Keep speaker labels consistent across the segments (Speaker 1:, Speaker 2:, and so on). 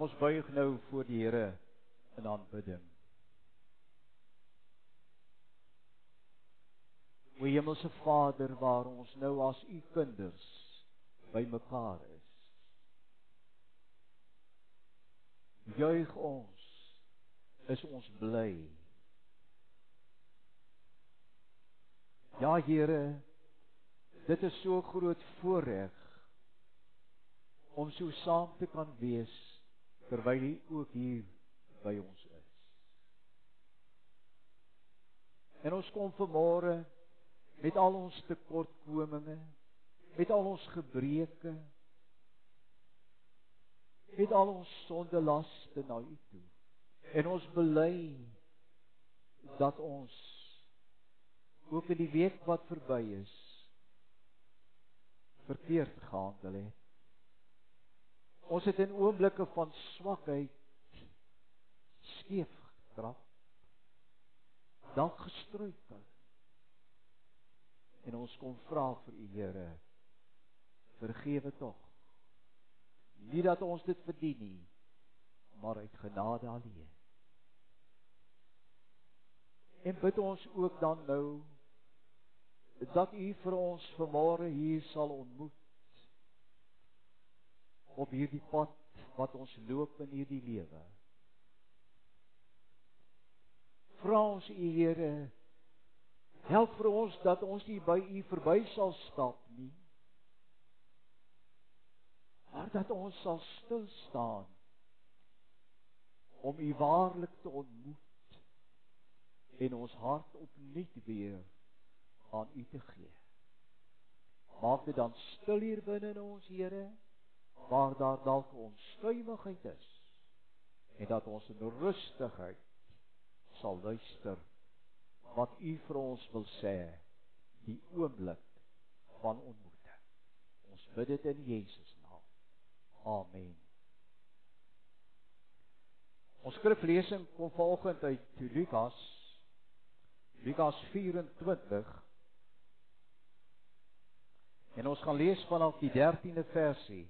Speaker 1: Kom ons buig nou voor die Here in aanbidding. O Hemelse Vader, waar ons nou as u kinders bymekaar is. Juig ons, is ons bly. Ja Here, dit is so groot voorreg om so saam te kan wees terwyl U ook hier by ons is. En ons kom vanmôre met al ons tekortkominge, met al ons gebreke, met al ons sondelaste na U toe. En ons bely dat ons ook in die week wat verby is verkeerd gehandel het. Ons het in oomblikke van swakheid skeef getrap. Dalk gestruikel. En ons kom vra vir U Here, vergewe tog. Nie dat ons dit verdien nie, maar uit genade alleen. En bid ons ook dan nou dat U vir ons vanmôre hier sal ontmoet op hierdie pad wat ons loop in hierdie lewe. Vra ons U Here, help vir ons dat ons nie by U verby sal stap nie. Maar dat ons sal stil staan om U waarlik te ontmoet en ons hart opnuut weer aan U te gee. Maak dit dan stil hier binne in ons Here waar daar dalk onstuimigheid is en dat ons in rustigheid sal luister wat u vir ons wil sê die oomblik van ontmoeting. Ons bid dit in Jesus naam. Amen. Ons skriflesing kom volgens uit Lukas Lukas 24 en ons gaan lees vanaf die 13de versie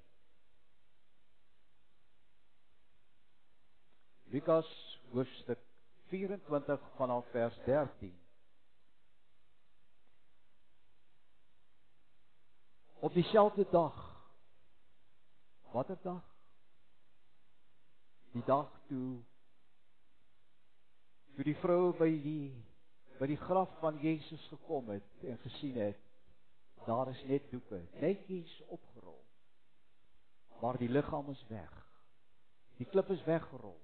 Speaker 1: Lukas hoofstuk 24 vanaf vers 13. Op dieselfde dag. Watter dag? Die dag toe toe die vrou by die by die graf van Jesus gekom het en gesien het daar is net doeke, netjies opgerol. Maar die liggaam is weg. Die klip is weggerol.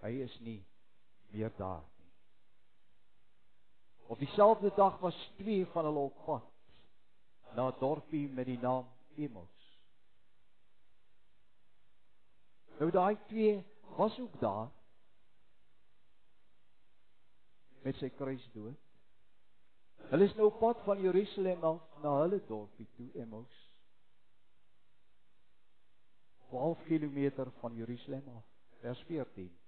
Speaker 1: Hy is nie meer daar nie. Op dieselfde dag was twee van hulle op pad na 'n dorpie met die naam Emmaus. Nou daai twee was ook daar met sy kruis dood. Hulle is nou op pad van Jerusalem af na hulle dorpie toe Emmaus. 12 km van Jerusalem af. Vers 14.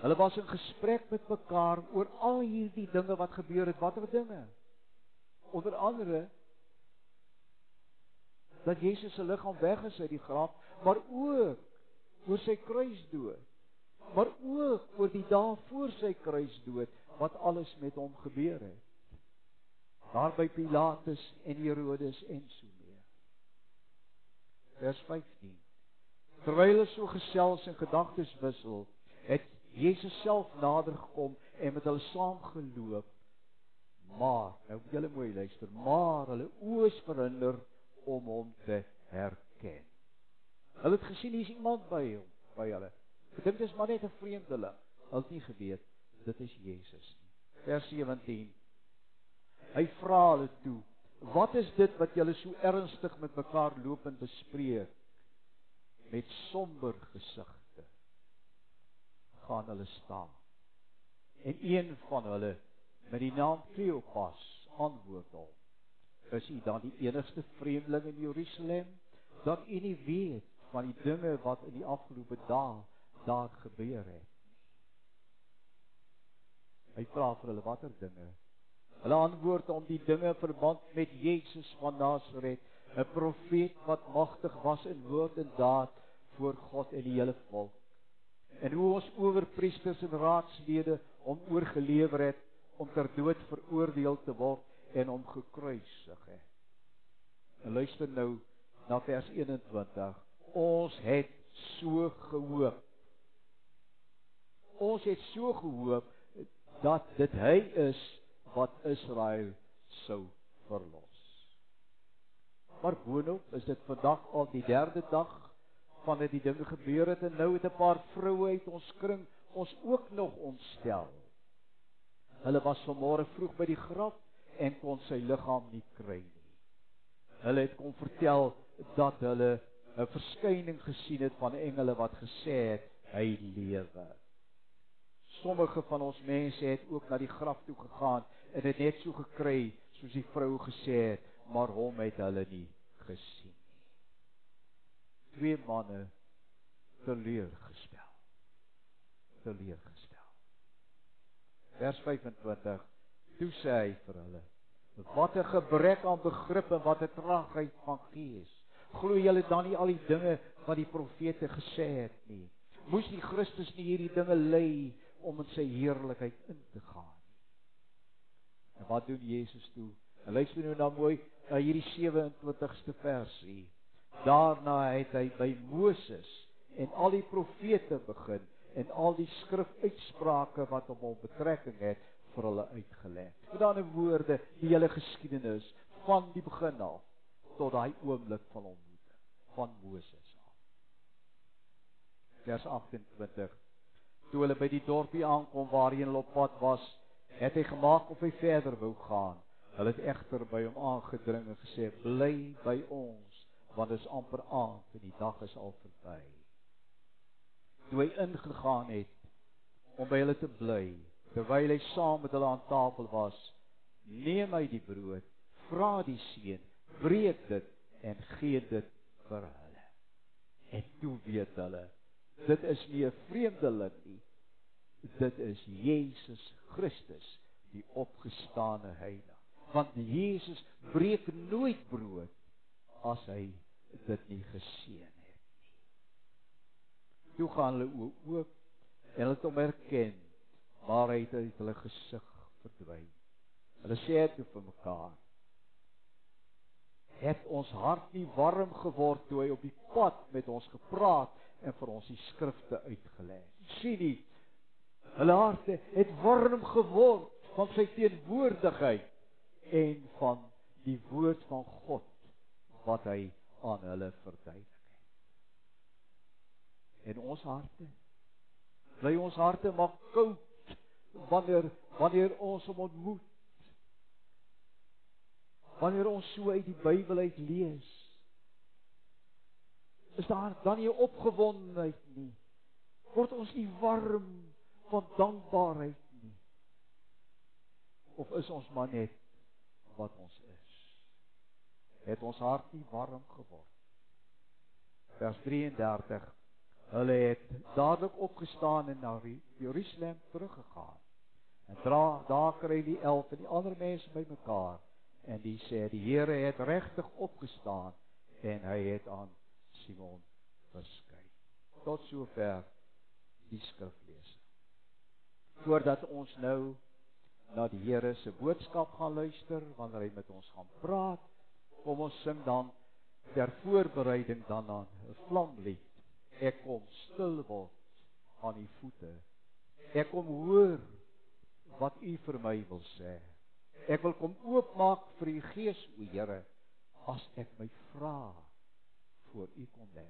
Speaker 1: Hulle was in gesprek met mekaar oor al hierdie dinge wat gebeur het. Watter dinge? Onder andere dat Jesus se liggaam weg is uit die graf, maar ook oor sy kruisdood. Maar ook oor die dae voor sy kruisdood wat alles met hom gebeur het. Daar by Pilatus en Herodes en so meer. Vers 15. Terwyl hulle so gesels en gedagtes wissel, het Jesus self nader gekom en met hulle saam geloop. Maar, nou moet julle mooi luister, maar hulle oë is verhinder om hom te herken. Hulle het gesien hier's iemand by hom, by hulle. Dit is maar net 'n vreemdeling. Hulle het nie geweet dit is Jesus nie. Vers 17. Hy vra hulle toe: "Wat is dit wat julle so ernstig met mekaar loop en bespreek met somber gesig?" Gaan hulle staan. En een van hulle met die naam Kleopas antwoord hom: "Is u dan die enigste vreemdeling in Jerusalem dat u nie weet van die dinge wat in die afgelope dae daar gebeur het?" Hy vra vir hulle watter dinge. Hulle antwoord om die dinge verband met Jesus van Nasaret, 'n profeet wat magtig was in woord en daad voor God en die hele volk. En hoe ons owerpriesters en raadslede hom oorgelewer het om ter dood veroordeel te word en hom gekruisig het. En luister nou na vers 21. Ons het so gehoop. Ons het so gehoop dat dit hy is wat Israel sou verlos. Maar boonop is dit vandag al die derde dag vandat die dinge gebeur het en nou het 'n paar vroue uit ons kring ons ook nog ontstel. Hulle was vanmôre vroeg by die graf en kon sy liggaam nie kry nie. Hulle het kom vertel dat hulle 'n verskyning gesien het van engele wat gesê het hy lewe. Sommige van ons mense het ook na die graf toe gegaan en dit net so gekry soos die vrou gesê het, maar hom het hulle nie gesien. Twee manne teleurgestel. Teleurgestel. Vers 25. Toe sê hy vir hulle: "Wat 'n gebrek aan begrip en wat 'n traagheid van gees. Glo julle dan nie al die dinge wat die profete gesê het nie? Moes die Christus nie hierdie dinge ly om in sy heerlikheid in te gaan nie?" En wat doen Jesus toe? En luister nou dan mooi na hierdie 27ste versie. Daarna het hy by Moses en al die profete begin en al die skrifuitsprake wat op hom betrekking het vir hulle uitgelê. Met ander woorde, die hele geskiedenis van die begin af tot daai oomblik van ontmoeting van Moses af. Vers 28. Toe hulle by die dorpie aankom waarheen hulle op pad was, het hy gemaak of hy verder wou gaan. Hulle het egter by hom aangedring en gesê: "Bly by ons, want dit is amper aand en die dag is al verby." Toe hy ingegaan het om by hulle te bly, terwyl hy saam met hulle aan tafel was, neem hy die brood, vra die seun, breek dit en gee dit vir hulle. En toe weet hulle, dit is nie 'n vreemdeling nie. Dit is Jesus Christus, die opgestane heiland want Jesus breek nooit brood as hy dit nie geseën het nie. Toe gaan hulle ook en hulle het hom herken, maar hy het uit hulle gesig verdwyn. Hulle sê dit vir mekaar. Het ons hart nie warm geword toe hy op die pad met ons gepraat en vir ons die skrifte uitgelê het? Sien nie. Hulle harte het warm geword van sy teenwoordigheid en van die woord van God wat hy aan hulle verduidelik het. En ons harte bly ons harte mag koud wanneer wanneer ons hom ontmoet. Wanneer ons so uit die Bybel uit lees, is daar dan nie opgewondenheid nie. Word ons nie warm van dankbaarheid nie. Of is ons maar net wat ons is. Het ons hart nie warm geword. Vers 33. Hulle het dadelik opgestaan en na Jerusalem teruggegaan. En dra daar kry die 11 en die ander mense bymekaar en die sê die Here het regtig opgestaan en hy het aan Simon verskyn. Tot sover die skriflesing. Voordat ons nou na die Here se boodskap gaan luister wanneer hy met ons gaan praat. Kom ons sing dan ter voorbereiding dan aan 'n vlamlied. Ek kom stil word aan u voete. Ek kom hoor wat u vir my wil sê. Ek wil kom oopmaak vir u gees, o Here, as ek my vra voor u kom lê.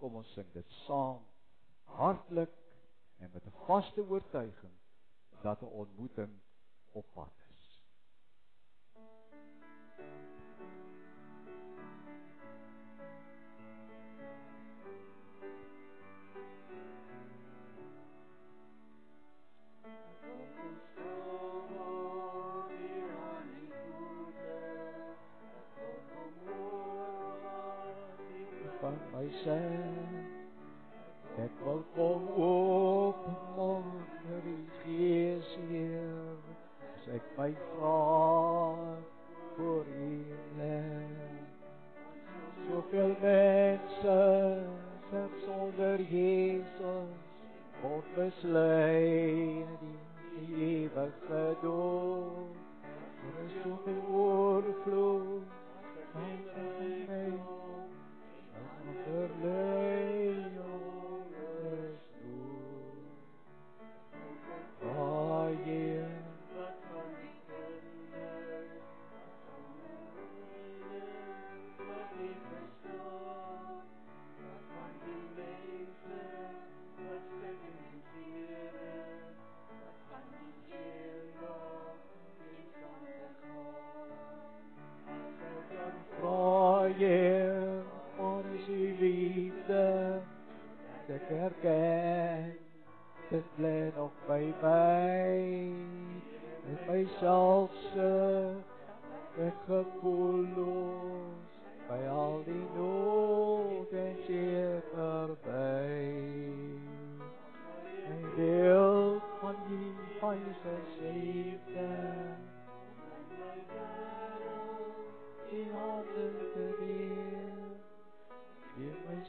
Speaker 1: Kom ons sing dit saam hartlik en met 'n vaste oortuiging dat 'n ontmoeting op pad zoveel mensen, zelfs zonder Jezus, wordt besleid in
Speaker 2: die
Speaker 1: eeuwige dood. Er is zoveel oorvloed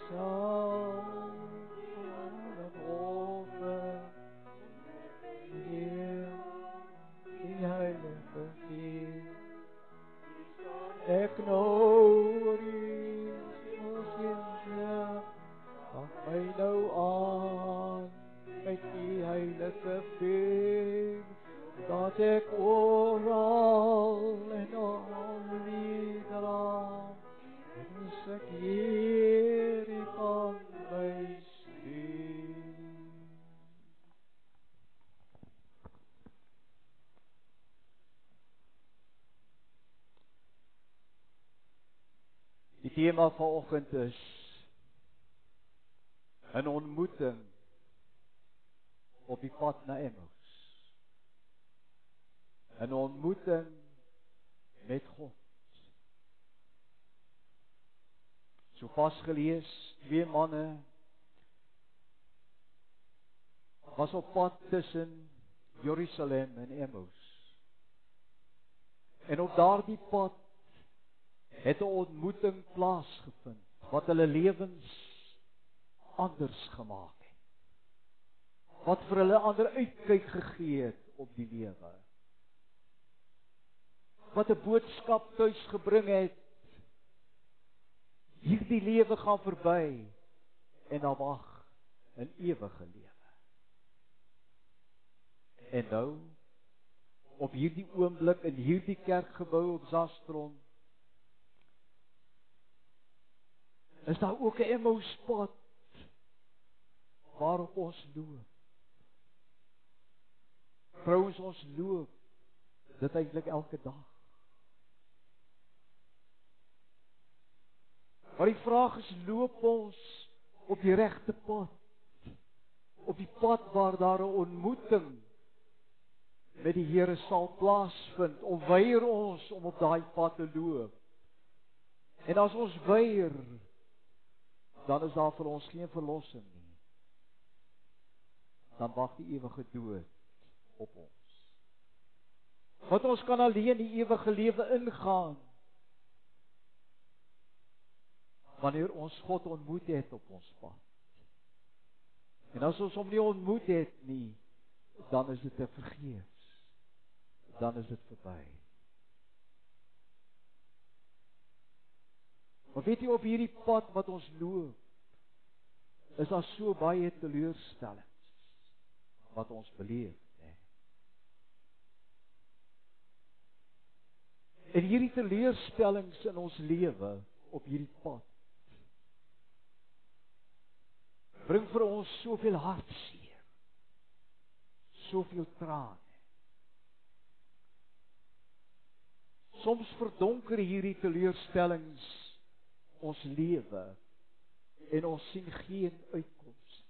Speaker 1: soul. Tema vanoggend is 'n ontmoeting op die pad na Emmaus. 'n Ontmoeting met God. So vas gelees, twee manne was op pad tussen Jerusalem en Emmaus. En op daardie pad het 'n ontmoeting plaasgevind wat hulle lewens anders gemaak het. Wat vir hulle ander uitkyk gegee het op die lewe. Wat 'n boodskap tuis gebring het. Hierdie lewe gaan verby en dan wag 'n ewige lewe. En nou op hierdie oomblik in hierdie kerkgebou op Zastron is daar ook 'n Emmauspad waarop ons loop. Vrouens ons loop dit eintlik elke dag. Maar die vraag is loop ons op die regte pad? Op die pad waar daar 'n ontmoeting met die Here sal plaasvind of weier ons om op daai pad te loop? En as ons weier, dan is daar vir ons geen verlossing nie. Dan wag die ewige dood op ons. Want ons kan alleen die ewige lewe ingaan wanneer ons God ontmoet het op ons pad. En as ons hom nie ontmoet het nie, dan is dit te vergeefs. Dan is dit verby. Maar weet jy op hierdie pad wat ons loop, is daar so baie teleurstellings wat ons beleef, hè. En hierdie teleurstellings in ons lewe op hierdie pad bring vir ons soveel hartseer. Soveel trane. Soms verdonker hierdie teleurstellings ons lewe en ons sien geen uitkoms nie.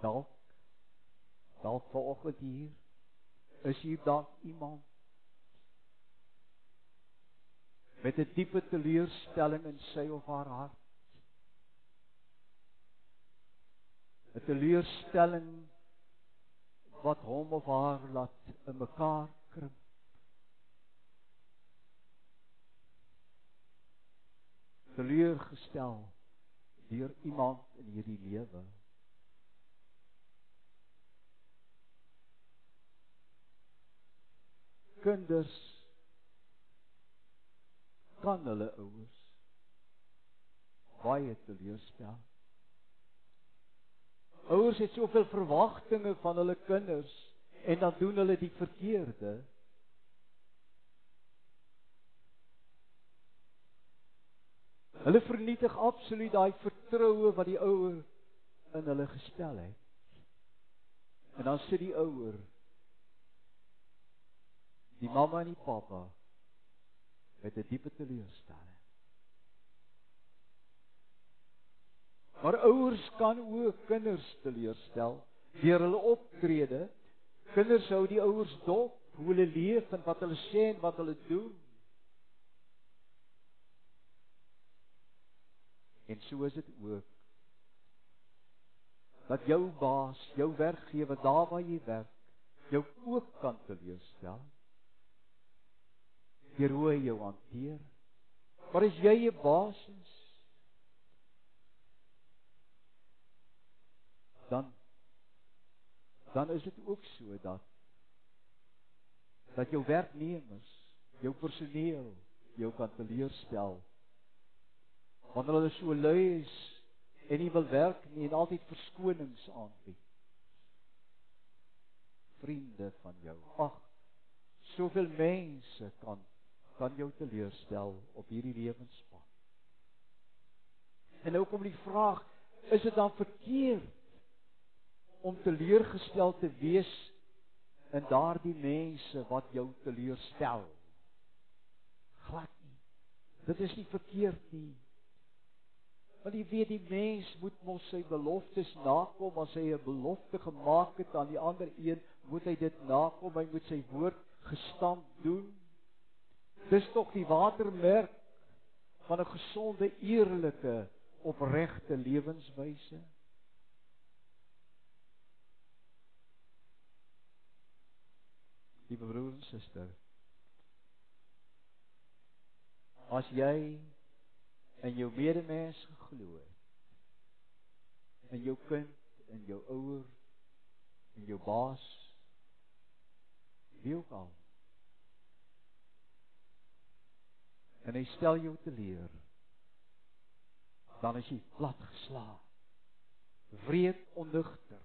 Speaker 1: Dalk dalk vanoggend hier is hier dalk iemand met 'n diepe teleurstelling in sy of haar hart. 'n Teleurstelling wat hom of haar laat in mekaar krimp. Teleurgestel deur iemand in hierdie lewe. kinders kan hulle ouers baie teleurstel. Ouers het soveel verwagtinge van hulle kinders en dan doen hulle die verkeerde. Hulle vernietig absoluut daai vertroue wat die ouer in hulle gestel het. En dan sit die ouer die mamma en die pappa met 'n diepe teleurstelling. Maar ouers kan ook kinders teleurstel deur hulle optrede. Kinders hou die ouers dop hoe hulle leef en wat hulle sê en wat hulle doen. En so is dit ook. Dat jou baas, jou werkgewer daar waar jy werk, jou ook kan teleurstel. Deur hoe hy jou hanteer. Maar as jy 'n baas is, dan dan is dit ook so dat dat jou werknemers, jou personeel jou kan teleurstel. Wanneer hulle so lui is en nie wil werk nie en altyd verskonings aanbied. Vriende van jou. Ag, soveel mense kan kan jou teleurstel op hierdie lewenspad. En nou kom die vraag, is dit dan verkeerd om teleurgestel te wees in daardie mense wat jou teleurstel. Glad nie. Dit is nie verkeerd nie. Want jy weet die mens moet mos sy beloftes nakom as hy 'n belofte gemaak het aan die ander een, moet hy dit nakom, hy moet sy woord gestand doen. Dis tog die watermerk van 'n gesonde, eerlike, opregte lewenswyse. Liewe broer en suster. As jy in jou medemens geglo het, in jou kind, in jou ouer, in jou baas, wie ook al. En hy stel jou te leer. Dan is jy plat geslaan. Wreed ondigter.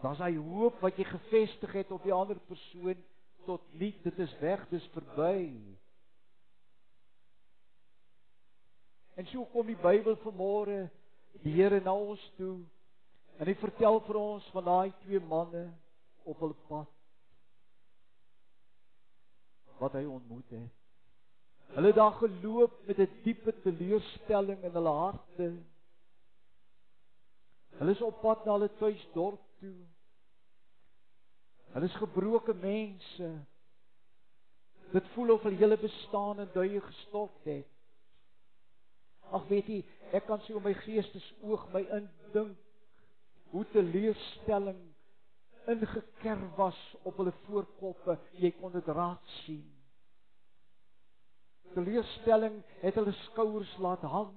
Speaker 1: Dan is hy hoop wat jy gefestig het op die ander persoon tot nie dit is weg, dis verby. En so kom die Bybel vanmôre die Here na ons toe en hy vertel vir ons van daai twee manne op hul pad wat hy ontmoet het. Hulle daar geloop met 'n diepe teleurstelling in hulle harte. Hulle is op pad na hulle tuisdorp toe. Hulle is gebroke mense. Dit voel of hulle hele bestaan in duie gestort het. Ag weet jy, ek kan sien op my geestesoog my indink hoe teleurstelling ingekerf was op hulle voorkoppe. Jy kon dit raak sien. Teleurstelling het hulle skouers laat hang.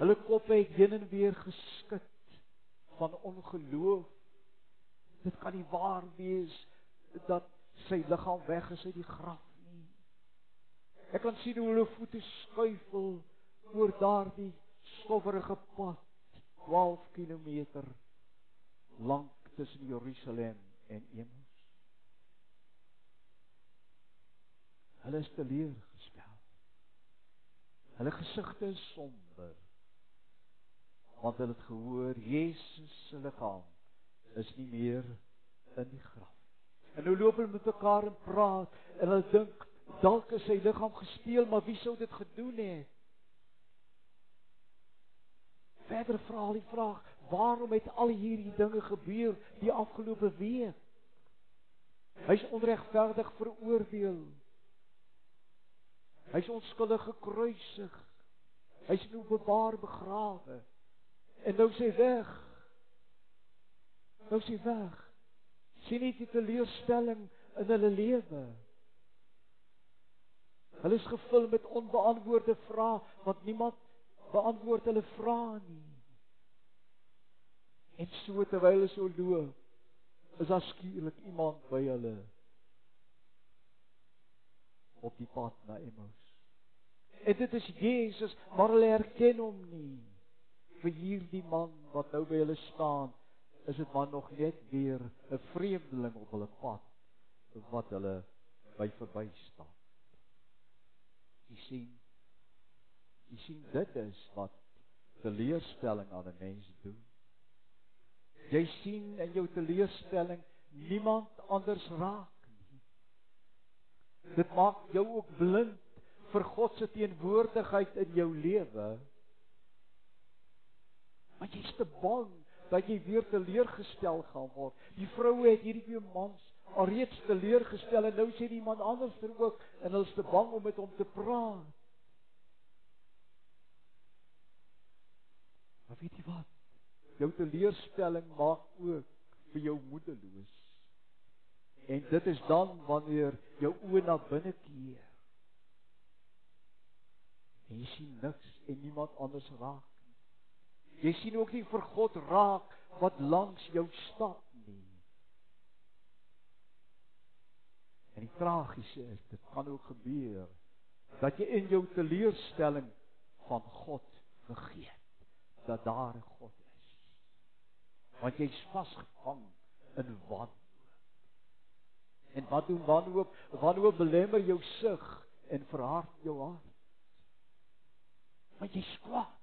Speaker 1: Hulle koppe het heen en weer geskud van ongeloof. Dit kan nie waar wees dat sy liggaam weg is uit die graf. Ek kan sien hoe hulle voete skuifel oor daardie stowwerige pad 12 km lank tussen Jerusalem en Emmaus. Hulle is teleurgestel. Hulle gesigte is somber want hulle het gehoor Jesus se liggaam is nie meer in die graf. En nou loop hulle met mekaar en praat en hulle dink dalk is sy liggaam gesteel, maar wie sou dit gedoen het? Verder vra hulle die vraag, waarom het al hierdie dinge gebeur die afgelope week? Hy's onregverdig veroordeel. Hy's onskuldig gekruisig. Hy's in openbaar begrawe. En nou sê weg. Nou sê weg. Sien nie die teleurstelling in hulle lewe. Hulle is gevul met onbeantwoorde vrae want niemand beantwoord hulle vrae nie. En so terwyl hulle so loop, is daar skielik iemand by hulle op die pad na Emmaus. En dit is Jesus, maar hulle herken hom nie. Vir hierdie man wat nou by hulle staan, is dit maar nog net weer 'n vreemdeling op hulle pad wat hulle by verby staan. Jy sien, jy sien dit is wat teleurstelling aan 'n mens doen. Jy sien in jou teleurstelling niemand anders raak nie. Dit maak jou ook blind vir God se teenwoordigheid in jou lewe. Maar jy's te bang dat jy weer teleurgestel gaan word. Die vroue het hierdie twee mans alreeds teleurgestel en nou sê die iemand anders ter ook en hulle is te bang om met hom te praat. Maar weet jy wat? Jou teleurstelling maak ook vir jou moedeloos. En dit is dan wanneer jou oë na binne keer. En jy sien niks en niemand anders raak nie. Jy sien ook nie vir God raak wat langs jou stap nie. En die tragiese is, dit kan ook gebeur dat jy in jou teleurstelling van God vergeet dat daar 'n God is. Want jy's vasgevang in wanhoop. En wat doen wanhoop? Wanhoop belemmer jou sig en verhard jou hart. Want jy's kwaad.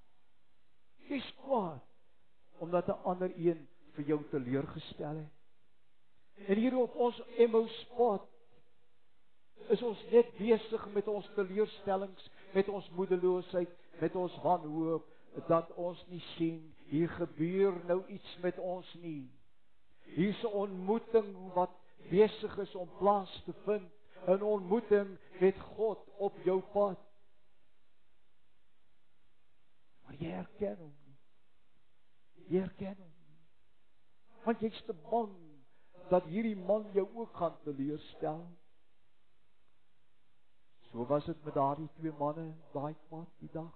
Speaker 1: Jy's kwaad omdat 'n ander een vir jou teleurgestel het. En hier op ons Emmaus pad is ons net besig met ons teleurstellings, met ons moedeloosheid, met ons wanhoop dat ons nie sien hier gebeur nou iets met ons nie. Hier's 'n ontmoeting wat besig is om plaas te vind, 'n ontmoeting met God op jou pad. Maar jy herken hom nie. Jy herken hom nie. Want jy's te bang dat hierdie man jou ook gaan teleurstel. So was dit met daardie twee manne daai pad die dag.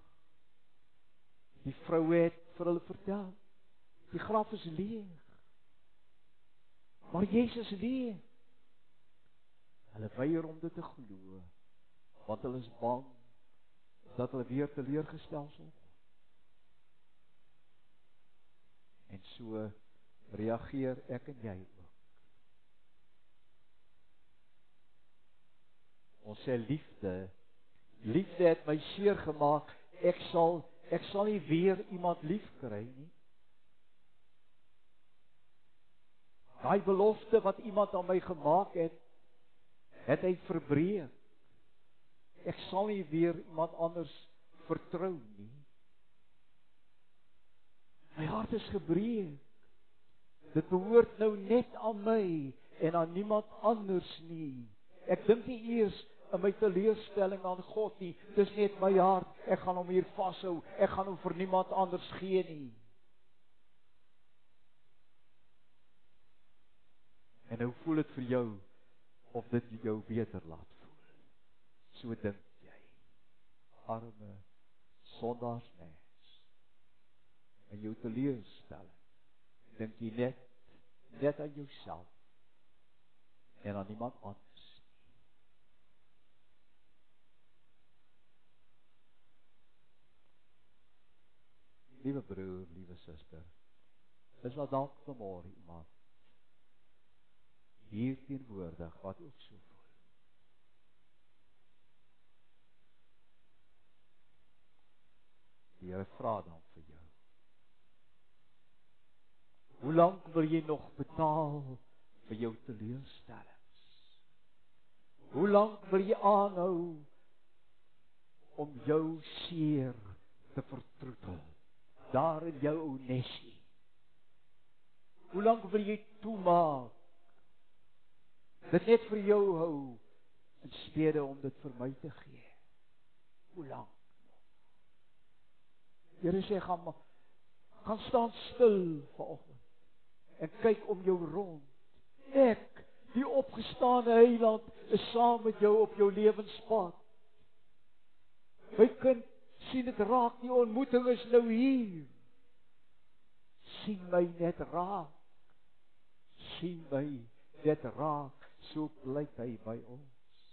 Speaker 1: Die vrou het vir hulle vertel, die graf is leeg. Maar Jesus leef. Hulle weier om dit te glo, want hulle is bang dat hulle weer teleurgestel sal word. En so reageer ek en jy ook. Ons sê liefde, liefde het my seer gemaak. Ek sal ek sal nie weer iemand lief kry nie. Daai belofte wat iemand aan my gemaak het, het hy verbreek. Ek sal nie weer iemand anders vertrou nie. My hart is gebreek. Dit behoort nou net aan my en aan niemand anders nie. Ek dink nie eers in my teleurstelling aan God nie. Dis net my hart. Ek gaan hom hier vashou. Ek gaan hom vir niemand anders gee nie. En nou voel dit vir jou of dit jou beter laat voel. So dink jy. Arme sondaars mens. En jou teleurstelling. Dink jy net net aan jouself en aan niemand anders. Liewe broer, liewe suster. Is daar dalk vanmôre iemand hier teenwoordig wat ook so voel? Die Here vra dan vir jou. Hoe lank wil jy nog betaal vir jou teleurstellings? Hoe lank wil jy aanhou om jou seer te vertroetel? Daar in jou ou nesie. Hoe lank wil jy toemaak? Dit net vir jou hou in steede om dit vir my te gee. Hoe lank? Here sê gaan gaan staan stil vanoggend en kyk om jou rond. Ek, die opgestane Heiland, is saam met jou op jou lewenspad. My kind, sien dit raak, die ontmoeting is nou hier. sien my net raak. sien my dit raak so pleit hy by ons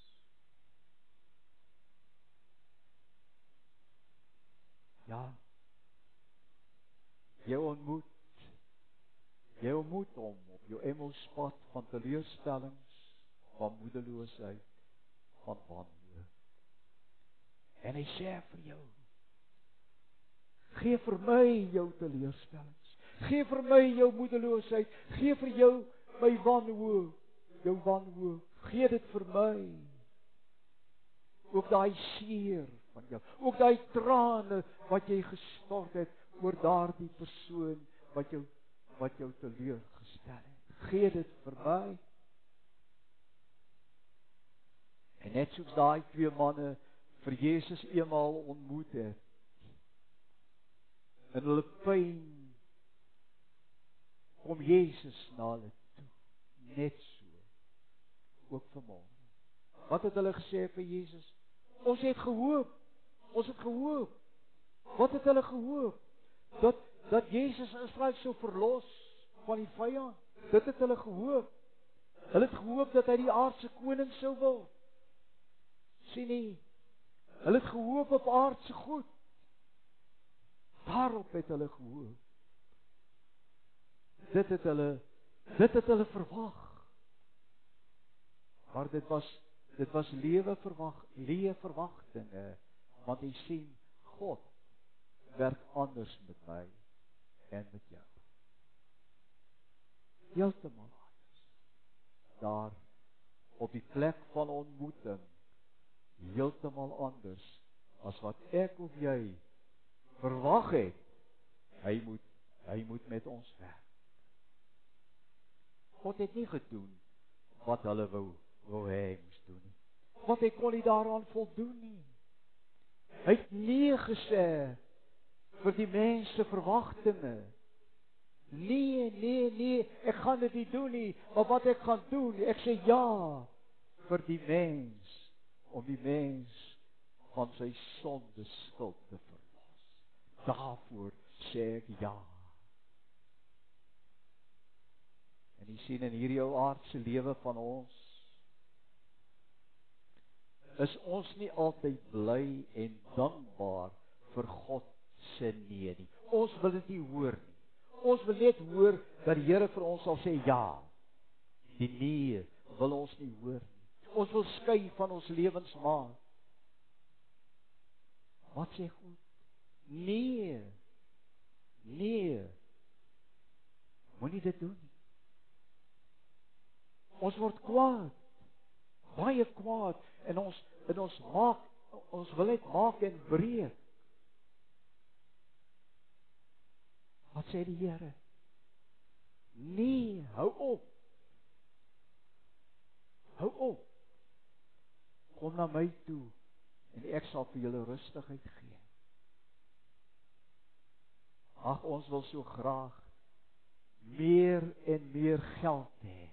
Speaker 1: ja jy ontmoet jy ontmoet hom op jou Emmaus-pad van teleurstellings van moedeloosheid van wanhoop en hy sê vir jou gee vir my jou teleurstellings. Gee vir my jou moedeloosheid. Gee vir jou my wanhoop jou wanhoop. Gee dit vir my. Ook daai seer van jou ook daai trane wat jy gestort het oor daardie persoon wat jou wat jou teleurgestel het. Gee dit vir my. En net soos daai twee manne vir Jesus eenmaal ontmoet het in hulle pyn kom Jesus na hulle toe net so ook vanmôre. Wat het hulle gesê vir Jesus ons het gehoop ons het gehoop. Wat het hulle gehoop? Dat dat Jesus Israel sou verlos van die vyand dit het hulle gehoop. Hulle het gehoop dat hy die aardse koning sou word. Sien nie hulle het gehoop op aardse goed Daarop het hulle gehoor. Dit het hulle dit het hulle verwag. Maar dit was dit was lewe verwag, lewe verwagtinge want jy sien God werk anders met my en met jou. Heeltemal anders. Daar op die plek van ontmoeting heeltemal anders as wat ek of jy verwag het hy moet hy moet met ons werk. God het nie gedoen wat hulle wou wou hê hy moes doen nie. Want hy kon nie daaraan voldoen nie. Hy het nee gesê vir die mense verwagtinge. Nee, nee, nee, ek gaan dit nie doen nie, maar wat ek gaan doen, ek sê ja vir die mens om die mens van sy sonde skuld te daarvoor sê ek ja. En jy sien in hierdie ou aardse lewe van ons is ons nie altyd bly en dankbaar vir God se nee nie. Ons wil dit nie hoor nie. Ons wil net hoor dat die Here vir ons sal sê ja. Die nee wil ons nie hoor nie. Ons wil skei van ons lewens maak. Wat sê God? Nee. Nee. Moenie dit doen nie. Ons word kwaad. Baie kwaad en ons en ons maak ons wil net maak en breek. Wat sê die Here? Nee, hou op. Hou op. Kom na my toe en ek sal vir julle rustigheid gee. Ag ons wil so graag meer en meer geld hê.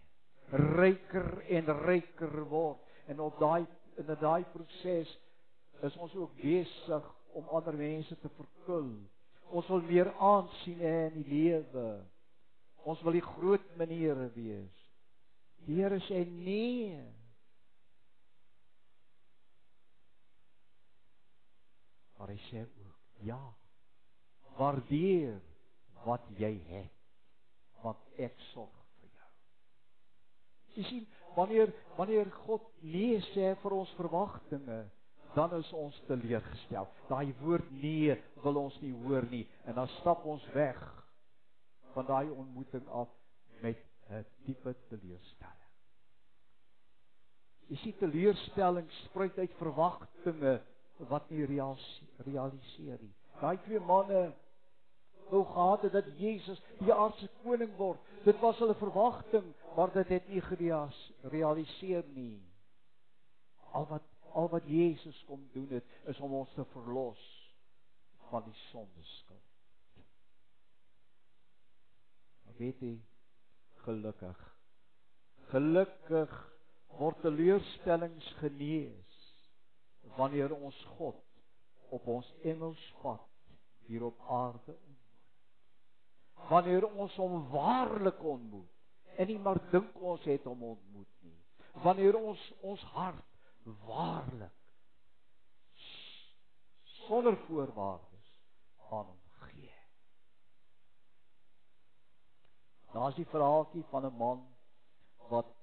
Speaker 1: Ryker en ryker word en op daai in daai proses is ons ook besig om ander mense te verkul. Ons wil meer aansien hê in die lewe. Ons wil die groot maniere wees. Die Here sê nee. Maar hy sê ook ja waardeer wat jy het want ek sorg vir jou. Jy sien, wanneer wanneer God nee sê vir ons verwagtinge, dan is ons teleurgestel. Daai woord nee wil ons nie hoor nie en dan stap ons weg van daai ontmoeting af met 'n diepe teleurstelling. Jy sien teleurstelling spruit uit verwagtinge wat nie realiseer nie. Daai twee manne wou gehad het dat Jesus die aardse koning word. Dit was hulle verwagting, maar dit het nie gerealiseer nie. Al wat al wat Jesus kom doen het, is om ons te verlos van die sondeskuld. Weet jy gelukkig. Gelukkig word teleurstellings genees wanneer ons God op ons engelspad hier op aarde wanneer ons hom waarlik ontmoet en nie maar dink ons het hom ontmoet nie. Wanneer ons ons hart waarlik sonder voorwaardes aan hom gee. Daar's die verhaaltjie van 'n man wat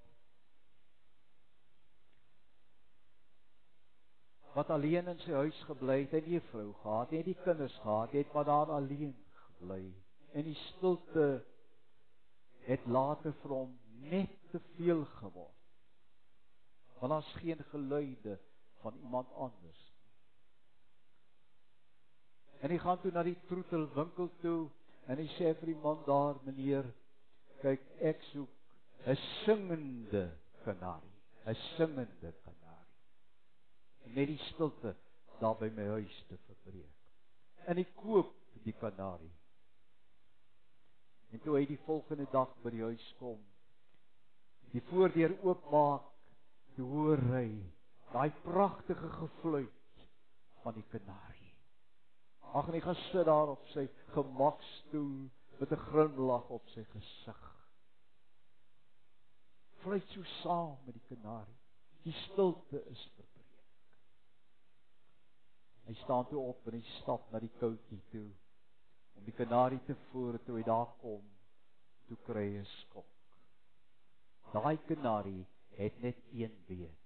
Speaker 1: wat alleen in sy huis gebly het, hy het nie 'n vrou gehad nie, die kinders gehad, het maar daar alleen gebly. En die stilte het later vir hom net te veel geword. Want daar's geen geluide van iemand anders. En hy gaan toe na die troetelwinkel toe en hy sê vir die man daar, meneer, kyk, ek soek 'n singende kanarie, 'n singende kanarie. Net die stilte daar by my huis te verbreek. En hy koop die kanarie. En toe hy die volgende dag by die huis kom, die voordeur oopmaak, toe hoor hy daai pragtige gefluit van die kanarie. Ag en hy gaan sit daar op sy gemakstoel met 'n grimlag op sy gesig. Fluit so saam met die kanarie. Die stilte is verbreek. Hy staan toe op en hy stap na die koutjie toe om die kanarie te voer toe hy daar kom. Toe kry hy 'n skok. Daai kanarie het net een been.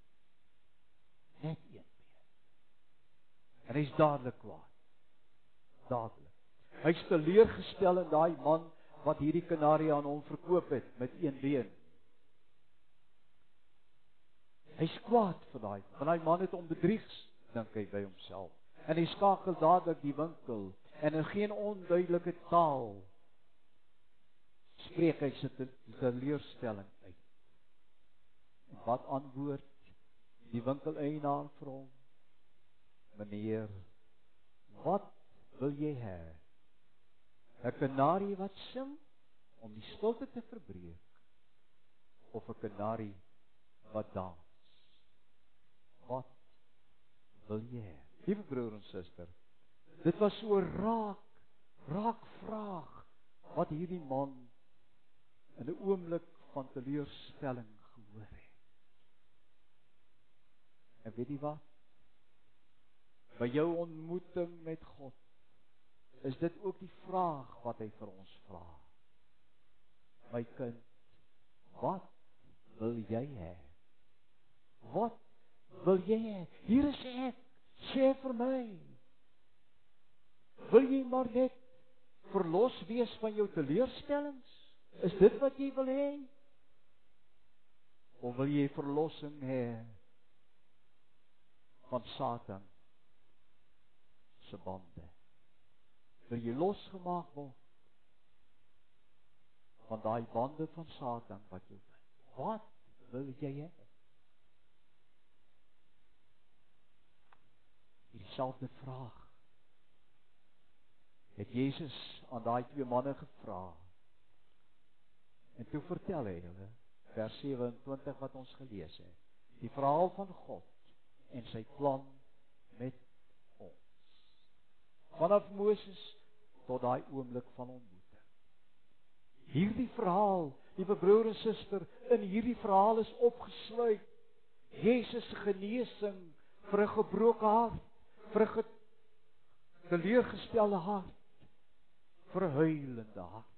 Speaker 1: Net een been. En hy's dadelik kwaad. Dadelik. Hy's teleurgestel in daai man wat hierdie kanarie aan hom verkoop het met een been. Hy's kwaad vir daai, want daai man het hom bedrieg, dink hy by homself. En hy skakel dadelik die winkel en in geen onduidelike taal spreek hy sy teleurstelling uit. En wat antwoord die winkeleienaar vir hom? Meneer, wat wil jy hê? 'n Kanarie wat sing om die stilte te verbreek of 'n kanarie wat dans? Wat wil jy hê? Liewe broer en suster, dit was so raak, raak vraag wat hierdie man in 'n oomblik van teleurstelling gehoor het. En weet jy wat? By jou ontmoeting met God is dit ook die vraag wat hy vir ons vra. My kind, wat wil jy hê? Wat wil jy hê? Hier is ek. Sê vir my. Wil jy maar net verlos wees van jou teleurstellings? Is dit wat jy wil hê? Of wil jy verlossing hê van Satan se bande? Wil jy losgemaak word van daai bande van Satan wat jou bind? Wat wil jy hê? Dieselfde vraag het Jesus aan daai twee manne gevra. En toe vertel hy hulle vers 27 wat ons gelees het. Die verhaal van God en sy plan met ons. Vanaf Moses tot daai oomblik van ontmoeting. Hierdie verhaal, liewe broer en suster, in hierdie verhaal is opgesluit Jesus se genesing vir 'n gebroke hart, vir 'n teleurgestelde hart, vir 'n huilende hart.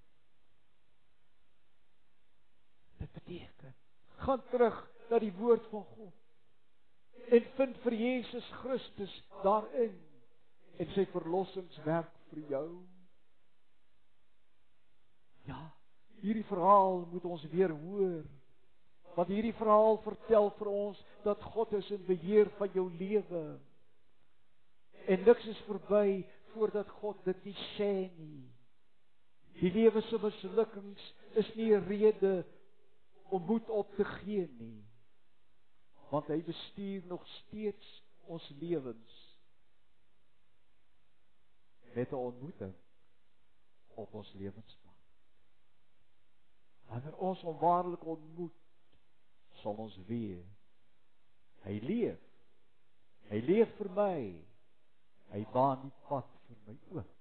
Speaker 1: Dit beteken gaan terug na die woord van God en vind vir Jesus Christus daarin en sy verlossingswerk vir jou. Ja, hierdie verhaal moet ons weer hoor. Want hierdie verhaal vertel vir ons dat God is in beheer van jou lewe. En niks is verby voordat God dit nie sê nie. Die lewe se mislukkings is nie 'n rede om moed op te gee nie. Want hy bestuur nog steeds ons lewens met 'n ontmoeting op ons lewenspad. Wanneer ons hom waarlik ontmoet, sal ons weet hy leef. Hy leef vir my. Hy baan die pad vir my oop.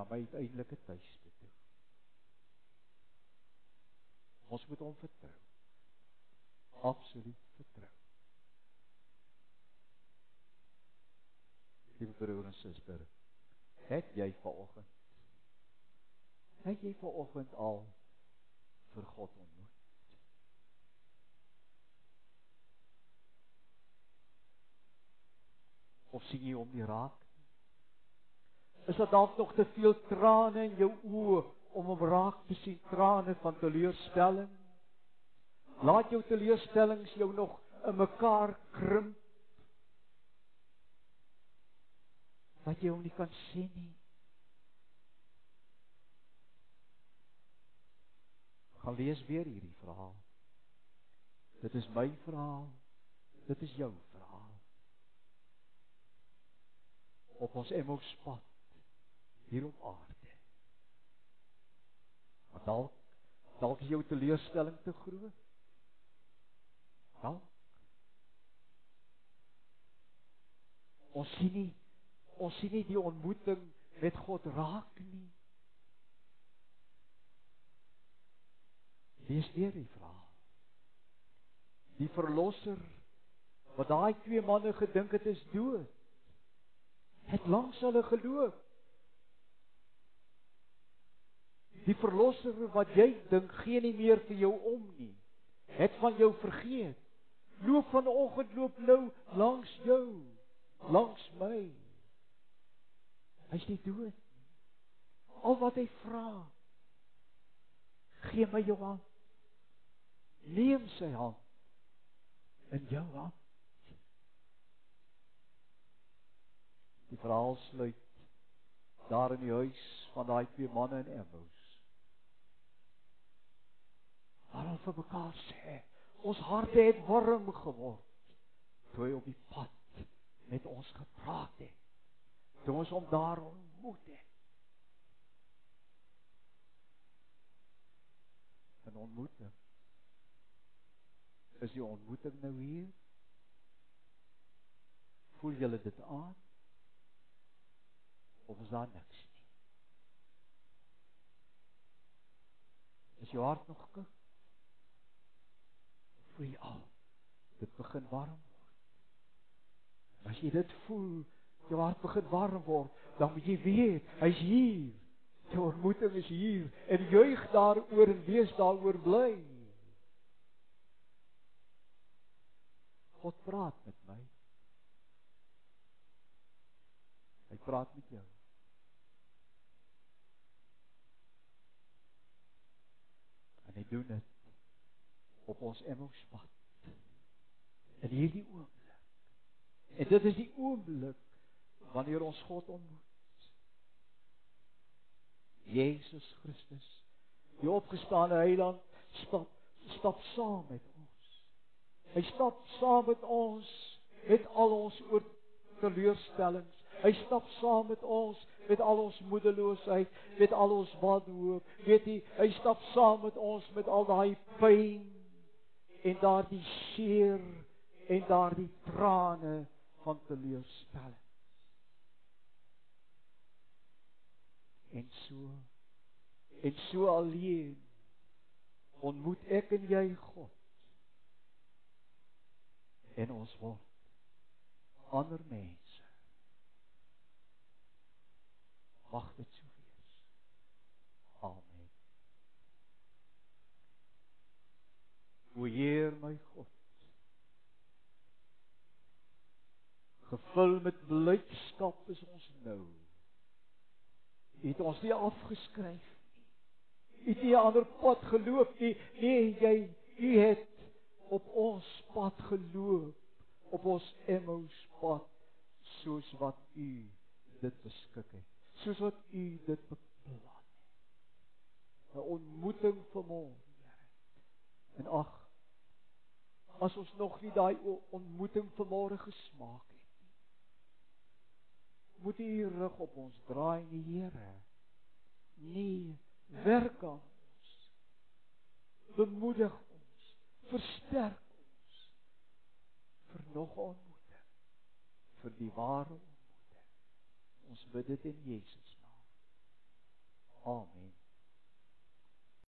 Speaker 1: Na my uiteindelike tuiste toe. Ons moet hom vertrou. Absoluut vertrou. Liewe broer en suster, het jy vanoggend het jy vanoggend al vir God ontmoet? Of sien jy hom nie raak? Is daar dalk nog te veel trane in jou oë om hom raak te sien, trane van teleurstelling? Laat jou teleurstellings jou nog in mekaar krimp. Dat jy hom nie kan sien nie. Gaan lees weer hierdie verhaal. Dit is my verhaal. Dit is jou verhaal. Op ons Emmouspad hier op aarde. Maar dalk dalk is jou teleurstelling te groot. Dalk Ons sien nie ons sien nie die ontmoeting met God raak nie. Lees weer die verhaal. Die verlosser wat daai twee manne gedink het is dood, het langs hulle geloop. Die verlosser wat jy dink gee nie meer vir jou om nie, het van jou vergeet. Loop vanoggend loop nou langs jou, langs my. Hy's nie dood nie. Al wat hy vra, gee my jou hand. Neem sy hand in jou hand. Die verhaal sluit daar in die huis van daai twee manne in Emmaus. Hulle vir mekaar sê, ons harte het warm geword toe hy op die pad met ons gepraat het. Toe ons hom daar ontmoet het. En ontmoeting. Is die ontmoeting nou hier? Voel julle dit aan? Of is daar niks nie? Is jou hart nog koud? Voel jy al dit begin warm word. As jy dit voel, jou hart begin warm word, dan moet jy weet, hy's hier. Jou ontmoeting is hier en juig daaroor en wees daaroor bly. God praat met my. Hy praat met jou. En hy doen dit op ons Emmouspad. In hierdie oomblik. En dit is die oomblik wanneer ons God ontmoet. Jesus Christus, die opgestane Heiland, stap stap saam met ons. Hy stap saam met ons met al ons oor teleurstellings. Hy stap saam met ons met al ons moedeloosheid, met al ons wanhoop. Weet jy, hy stap saam met ons met al daai pyn en daardie seer en daardie trane van teleurstelling. En so en so alleen ontmoet ek en jy God. En ons word ander mense. Mag dit so wees. Amen. O Heer my God. Gevul met blydskap is ons nou. U het ons nie afgeskryf nie. U het nie 'n ander pad geloop nie. Nee, jy u het op ons pad geloop, op ons Emmaus pad soos wat u dit beskik het. Soos wat u dit beplan het. 'n Ontmoeting vanmôre, Here. En ag as ons nog nie daai ontmoeting vanmôre gesmaak het nie. Moet U U rug op ons draai, nie Here. Nee, werk aan ons. Bemoedig ons, versterk ons vir nog ontmoeting, vir die ware ontmoeting. Ons bid dit in Jesus naam. Amen.